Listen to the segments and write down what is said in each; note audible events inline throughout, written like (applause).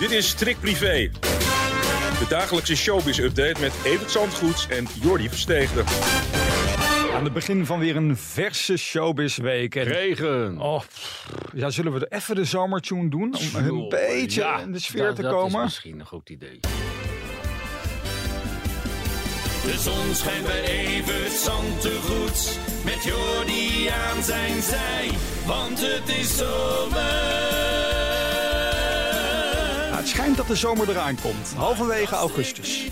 Dit is Trick Privé. De dagelijkse showbiz-update met Evert Zandgoeds en Jordi Versteegde. Aan het begin van weer een verse showbizweek. En, Regen. oh, pff, ja, zullen we even de zomertune doen? Om een beetje ja, in de sfeer dat- te dat komen. is misschien een goed idee. De zon schijnt bij Evert Zantegoed. Met Jordi aan zijn zij, want het is zomer. Schijnt dat de zomer eraan komt. Halverwege augustus.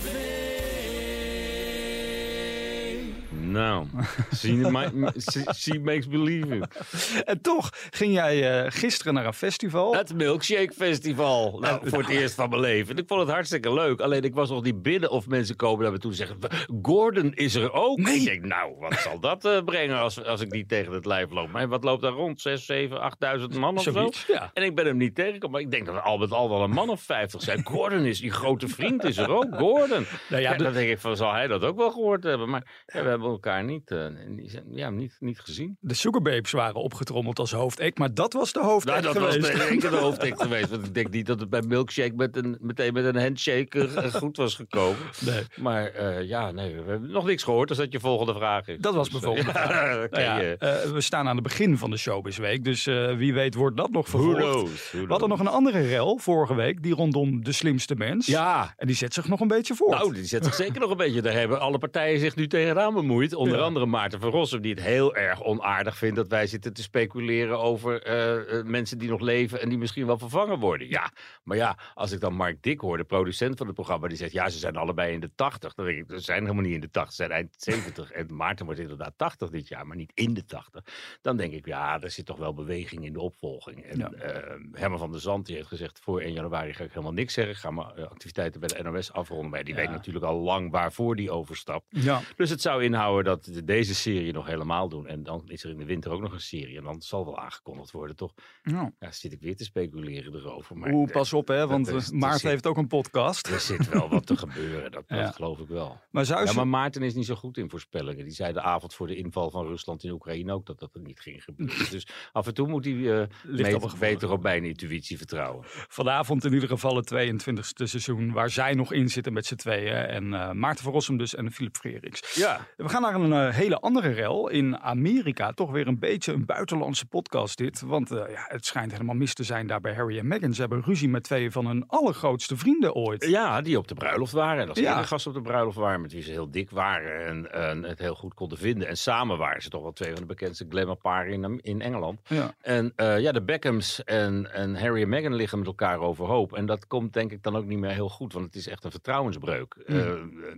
Nou, (laughs) she, ma- she- she makes believe it. En toch ging jij eh, gisteren naar een festival. Het Milkshake Festival. Nou, voor het eerst van mijn leven. En ik vond het hartstikke leuk. Alleen ik was nog niet binnen of mensen komen naar me toe en zeggen... Gordon is er ook. Ik denk, nou, wat zal dat eh, brengen als, als ik niet tegen het lijf loop? Maar wat loopt daar rond? 6, 7, 8000 man of zo? Ja. En ik ben hem niet tegengekomen. Maar ik denk dat er al wel een man of 50 zijn. Gordon is, die grote vriend is er ook. Gordon. Nou ja, ja, dan denk ik van, zal hij dat ook wel gehoord hebben? Maar ja, we hebben elkaar niet, eh, niet- ja, niet, niet gezien. De Sugarbabes waren opgetrommeld als hoofdact, maar dat was de hoofdact Nou, dat was geweest. de enige hoofdtek (laughs) geweest. Want ik denk niet dat het bij Milkshake met een, meteen met een handshake eh, goed was gekomen. (laughs) Nee. Maar eh, ja, nee, we hebben nog niks gehoord. Dus dat je volgende vraag is. Dat was Dus, mijn volgende (laughs) ja, vraag. Nou ja, eh, eh, we staan aan het begin van de showbizweek, dus eh, wie weet wordt dat nog who vervolgd. knows? Who We hadden nog een andere rel vorige week, die rondom de slimste mens. Ja, En die zet zich nog een beetje voort. Nou, die zet zich zeker nog een beetje. Daar hebben alle partijen zich nu tegenaan bemoeid. Onder andere Maarten van Rossum, die het heel erg onaardig vindt dat wij zitten te speculeren over eh, eh, mensen die nog leven en die misschien wel vervangen worden. Ja, maar ja, als ik dan Mark Dick hoor, de producent van het programma, die zegt ja, ze zijn allebei in de 80. Dan denk ik, ze zijn helemaal niet in de 80, ze zijn eind (laughs) 70. En Maarten wordt inderdaad 80 dit jaar, maar niet in de 80. Dan denk ik, ja, er zit toch wel beweging in de opvolging. En Ja. eh, Herman van der Zand die heeft gezegd, voor 1 januari ga ik helemaal niks zeggen. Ik ga mijn eh, activiteiten bij de NOS afronden. Maar die Ja. weet natuurlijk al lang waarvoor die overstapt. Ja. Dus het zou inhouden dat we deze serie nog helemaal doen. En dan is er in de winter ook nog een serie. En dan zal wel aangekondigd worden, toch? Nou, Ja, zit ik weer te speculeren erover. Maar Oeh, er- pas op hè, want dat eh, er Maarten zit- heeft ook een podcast. Er zit wel wat te (laughs) gebeuren, dat, geloof ik wel. Maar zou Ja, maar Maarten is niet zo goed in voorspellingen. Die zei de avond voor de inval van Rusland in Oekraïne ook dat dat er niet ging gebeuren. (laughs) dus af en toe moet hij eh Ligt beter- op mijn intuïtie vertrouwen. Vanavond in ieder geval het 22e seizoen waar zij nog in zitten met z'n tweeën. En eh, Maarten van Rossum dus en Philip Freriks. Ja, We gaan naar een eh, hele andere rel in Amerika. Toch weer een beetje een buitenlandse podcast dit. Want eh, ja, het schijnt helemaal mis te zijn daar bij Harry en Meghan. Ze hebben ruzie met twee van hun allergrootste vrienden ooit. Ja, die op de bruiloft waren. En als Ja. ja. gast op de bruiloft waren, met wie ze heel dik waren en, en het heel goed konden vinden. En samen waren ze toch wel twee van de bekendste glamourparen in, in Engeland. Ja. En eh, ja, de Beckhams en, en Harry en Meghan liggen met elkaar overhoop. En dat komt denk ik dan ook niet meer heel goed, want het is echt een vertrouwensbreuk. Eh,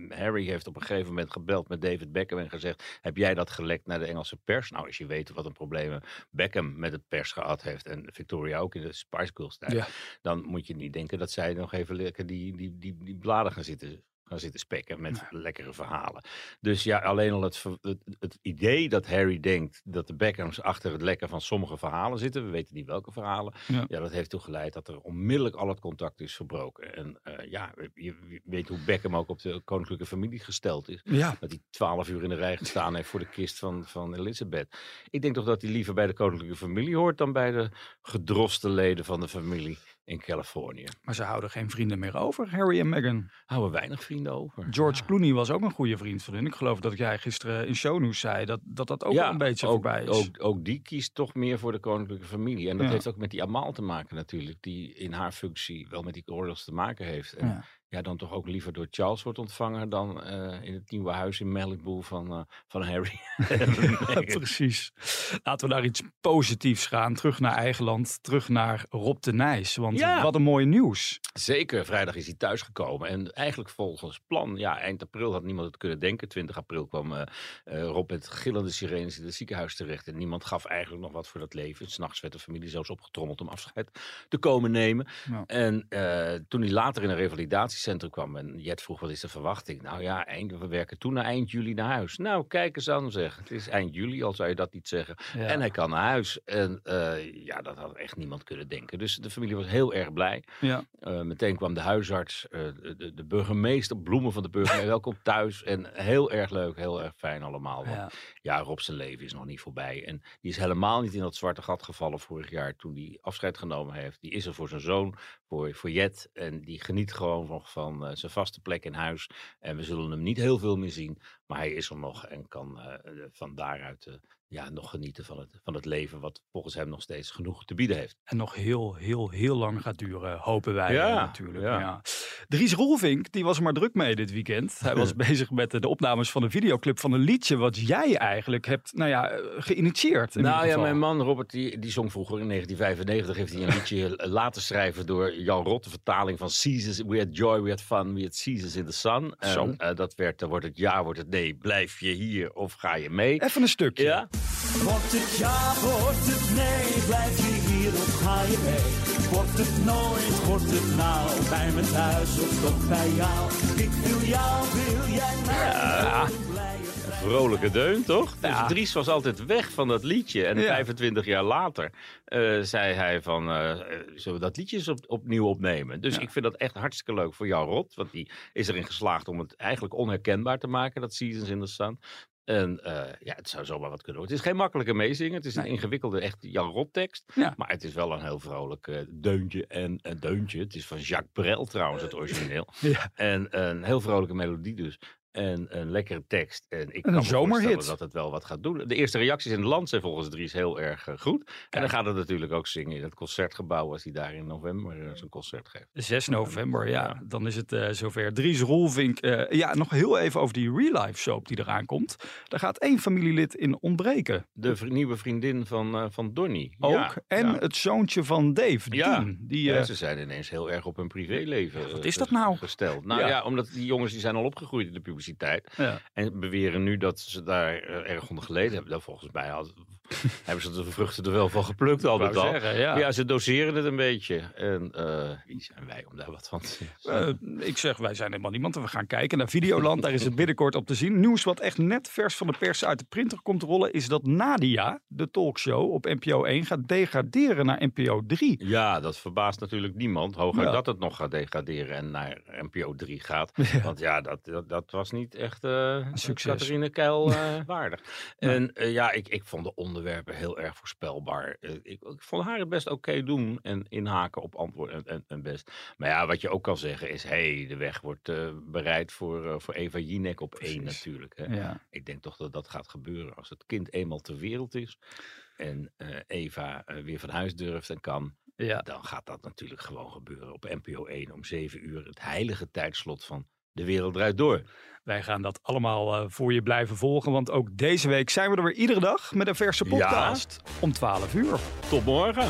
Harry heeft op een gegeven moment gebeld met David Beckham en gezegd, heb jij dat gelekt naar de Engelse pers? Nou, als je weet wat een problemen Beckham met het pers gehad heeft en Victoria ook in de Spice Girls tijd, Ja. dan moet je niet denken dat zij nog even lekker die, die, die, die bladen gaan zitten, gaan zitten spekken met lekkere verhalen. Dus ja, alleen al het, het, het idee dat Harry denkt dat de Beckhams achter het lekken van sommige verhalen zitten, we weten niet welke verhalen, Ja. ja, dat heeft toe geleid dat er onmiddellijk al het contact is verbroken. En eh, ja, je, je weet hoe Beckham ook op de koninklijke familie gesteld is. Ja. Dat hij twaalf uur in de rij gestaan heeft voor de kist van, van Elizabeth. Ik denk toch dat hij liever bij de koninklijke familie hoort dan bij de gedroste leden van de familie in Californië. Maar ze houden geen vrienden meer over, Harry en Meghan. Houden weinig vrienden over. George Clooney was ook een goede vriend van hun. Ik geloof dat jij gisteren in shownieuws zei dat dat, dat ook wel een beetje ook, voorbij is. Ook, ook die kiest toch meer voor de koninklijke familie. En dat Ja. heeft ook met die Amal te maken natuurlijk. Die in haar functie wel met die oorlogs te maken heeft. En Ja. ja, dan toch ook liever door Charles wordt ontvangen dan eh, in het nieuwe huis in Malibu van, eh, van Harry. (laughs) (laughs) Precies. Laten we naar iets positiefs gaan. Terug naar eigen land. Terug naar Rob de Nijs. Want Ja. wat een mooi nieuws. Zeker, vrijdag is hij thuisgekomen. En eigenlijk volgens plan, ja, eind april had niemand het kunnen denken. 20 april kwam eh, Rob met gillende sirenes in het ziekenhuis terecht. En niemand gaf eigenlijk nog wat voor dat leven. S'nachts werd de familie zelfs opgetrommeld om afscheid te komen nemen. Ja. En eh, toen hij later in een revalidatiecentrum kwam en Jet vroeg wat is de verwachting? Nou ja, eind, we werken toen naar eind juli naar huis. Nou, kijk eens aan zeg. Het is eind juli, al zou je dat niet zeggen. Ja. En hij kan naar huis. En ja, dat had echt niemand kunnen denken. Dus de familie was heel erg blij. Ja. Uh, meteen kwam de huisarts, uh, de, de, burgemeester, bloemen van de burgemeester. welkom thuis. En heel erg leuk, heel erg fijn allemaal. Want ja. ja, Rob zijn leven is nog niet voorbij. En die is helemaal niet in dat zwarte gat gevallen vorig jaar toen hij afscheid genomen heeft. Die is er voor zijn zoon, voor, voor Jet. En die geniet gewoon nog van uh, zijn vaste plek in huis. En we zullen hem niet heel veel meer zien. Maar hij is er nog en kan uh, van daaruit uh, ja, nog genieten van het, van het leven. Wat volgens hem nog steeds genoeg te bieden heeft. En nog heel, heel, heel lang gaat duren, hopen wij ja, natuurlijk. Ja. Ja. Dries Roelvink, die was er maar druk mee dit weekend. Hij was (laughs) bezig met de, de opnames van een videoclip van een liedje wat jij eigenlijk hebt nou ja, geïnitieerd. In nou ja, mijn man Robert, die, die zong vroeger in 1995, heeft hij een liedje (laughs) laten schrijven door Jan Rot, de vertaling van Seasons. We had joy, we had fun, we had seasons in the sun. En, uh, dat werd, uh, wordt het ja, wordt het blijf je hier of ga je mee? Even een stukje. Ja? Wordt het ja, wordt het nee, blijf je hier of ga je mee? Wordt het nooit, wordt het nou, bij me thuis of toch bij jou? Ik wil jou, wil jij mij? Ja. Vrolijke deun, toch? Ja. Dus Dries was altijd weg van dat liedje. En Ja. 25 jaar later uh, zei hij van, uh, zullen we dat liedje eens op, opnieuw opnemen? Dus Ja. ik vind dat echt hartstikke leuk voor jou, Rot. Want die is erin geslaagd om het eigenlijk onherkenbaar te maken, dat Seasons in the Sun. En uh, ja, het zou zomaar wat kunnen worden. Het is geen makkelijke meezingen. Het is een Nee. ingewikkelde, echt Jan Rot tekst. Ja. Maar het is wel een heel vrolijk uh, deuntje en een deuntje. Het is van Jacques Brel trouwens, het origineel. (laughs) Ja. En een heel vrolijke melodie dus. En een lekkere tekst. En ik kan me zomerhit. dat het wel wat gaat doen. De eerste reacties in het land zijn volgens Dries heel erg uh, goed. En dan gaat het natuurlijk ook zingen in het concertgebouw als hij daar in november uh, zijn concert geeft. 6 november, ja. Ja. Dan is het uh, zover. Dries Roelvink. Uh, ja, nog heel even over die real life soap die eraan komt. Daar gaat één familielid in ontbreken. De vri nieuwe vriendin van, van Donny. Ook. Ja, en het zoontje van Dave, Ja. Dean. Die, eh, ze zijn ineens heel erg op hun privéleven wat eh, is dat nou? gesteld. Nou Ja. ja. omdat die jongens die zijn al opgegroeid in de publiciteit. ja. En beweren nu dat ze daar eh, erg onder geleden hebben. Nou, volgens mij had, (laughs) hebben ze de vruchten er wel van geplukt al Ik met wou al. zeggen, ja. Ja, ze doseren het een beetje. En eh, wie zijn wij om daar wat van te zeggen? Eh, ik zeg, wij zijn helemaal niemand. En we gaan kijken naar Videoland. Daar is het binnenkort op te zien. Nieuws wat echt net vers van de pers uit de printer komt rollen... is dat Nadia, de talkshow op NPO 1, gaat degraderen naar NPO 3. Ja, dat verbaast natuurlijk niemand. Hooguit Ja. dat het nog gaat degraderen en naar NPO 3 gaat. (laughs) Ja. Want ja, dat, dat, dat was niet echt succes. Catharine Keil (laughs) waardig. En ja, ik, ik vond de onderwerpen heel erg voorspelbaar. Eh, ik, ik vond haar het best oké doen en inhaken op antwoord en, en, en best. Maar ja, wat je ook kan zeggen is, hey, de weg wordt eh, bereid voor, eh, voor Eva Jinek op één natuurlijk. Hè. Ja. Ik denk toch dat dat gaat gebeuren als het kind eenmaal ter wereld is. En Eva weer van huis durft en kan Ja. dan gaat dat natuurlijk gewoon gebeuren op NPO 1 om 7 uur. Het heilige tijdslot van De Wereld Draait Door. Wij gaan dat allemaal eh, voor je blijven volgen. Want ook deze week zijn we er weer iedere dag met een verse Ja. podcast. Om 12 uur. Tot morgen.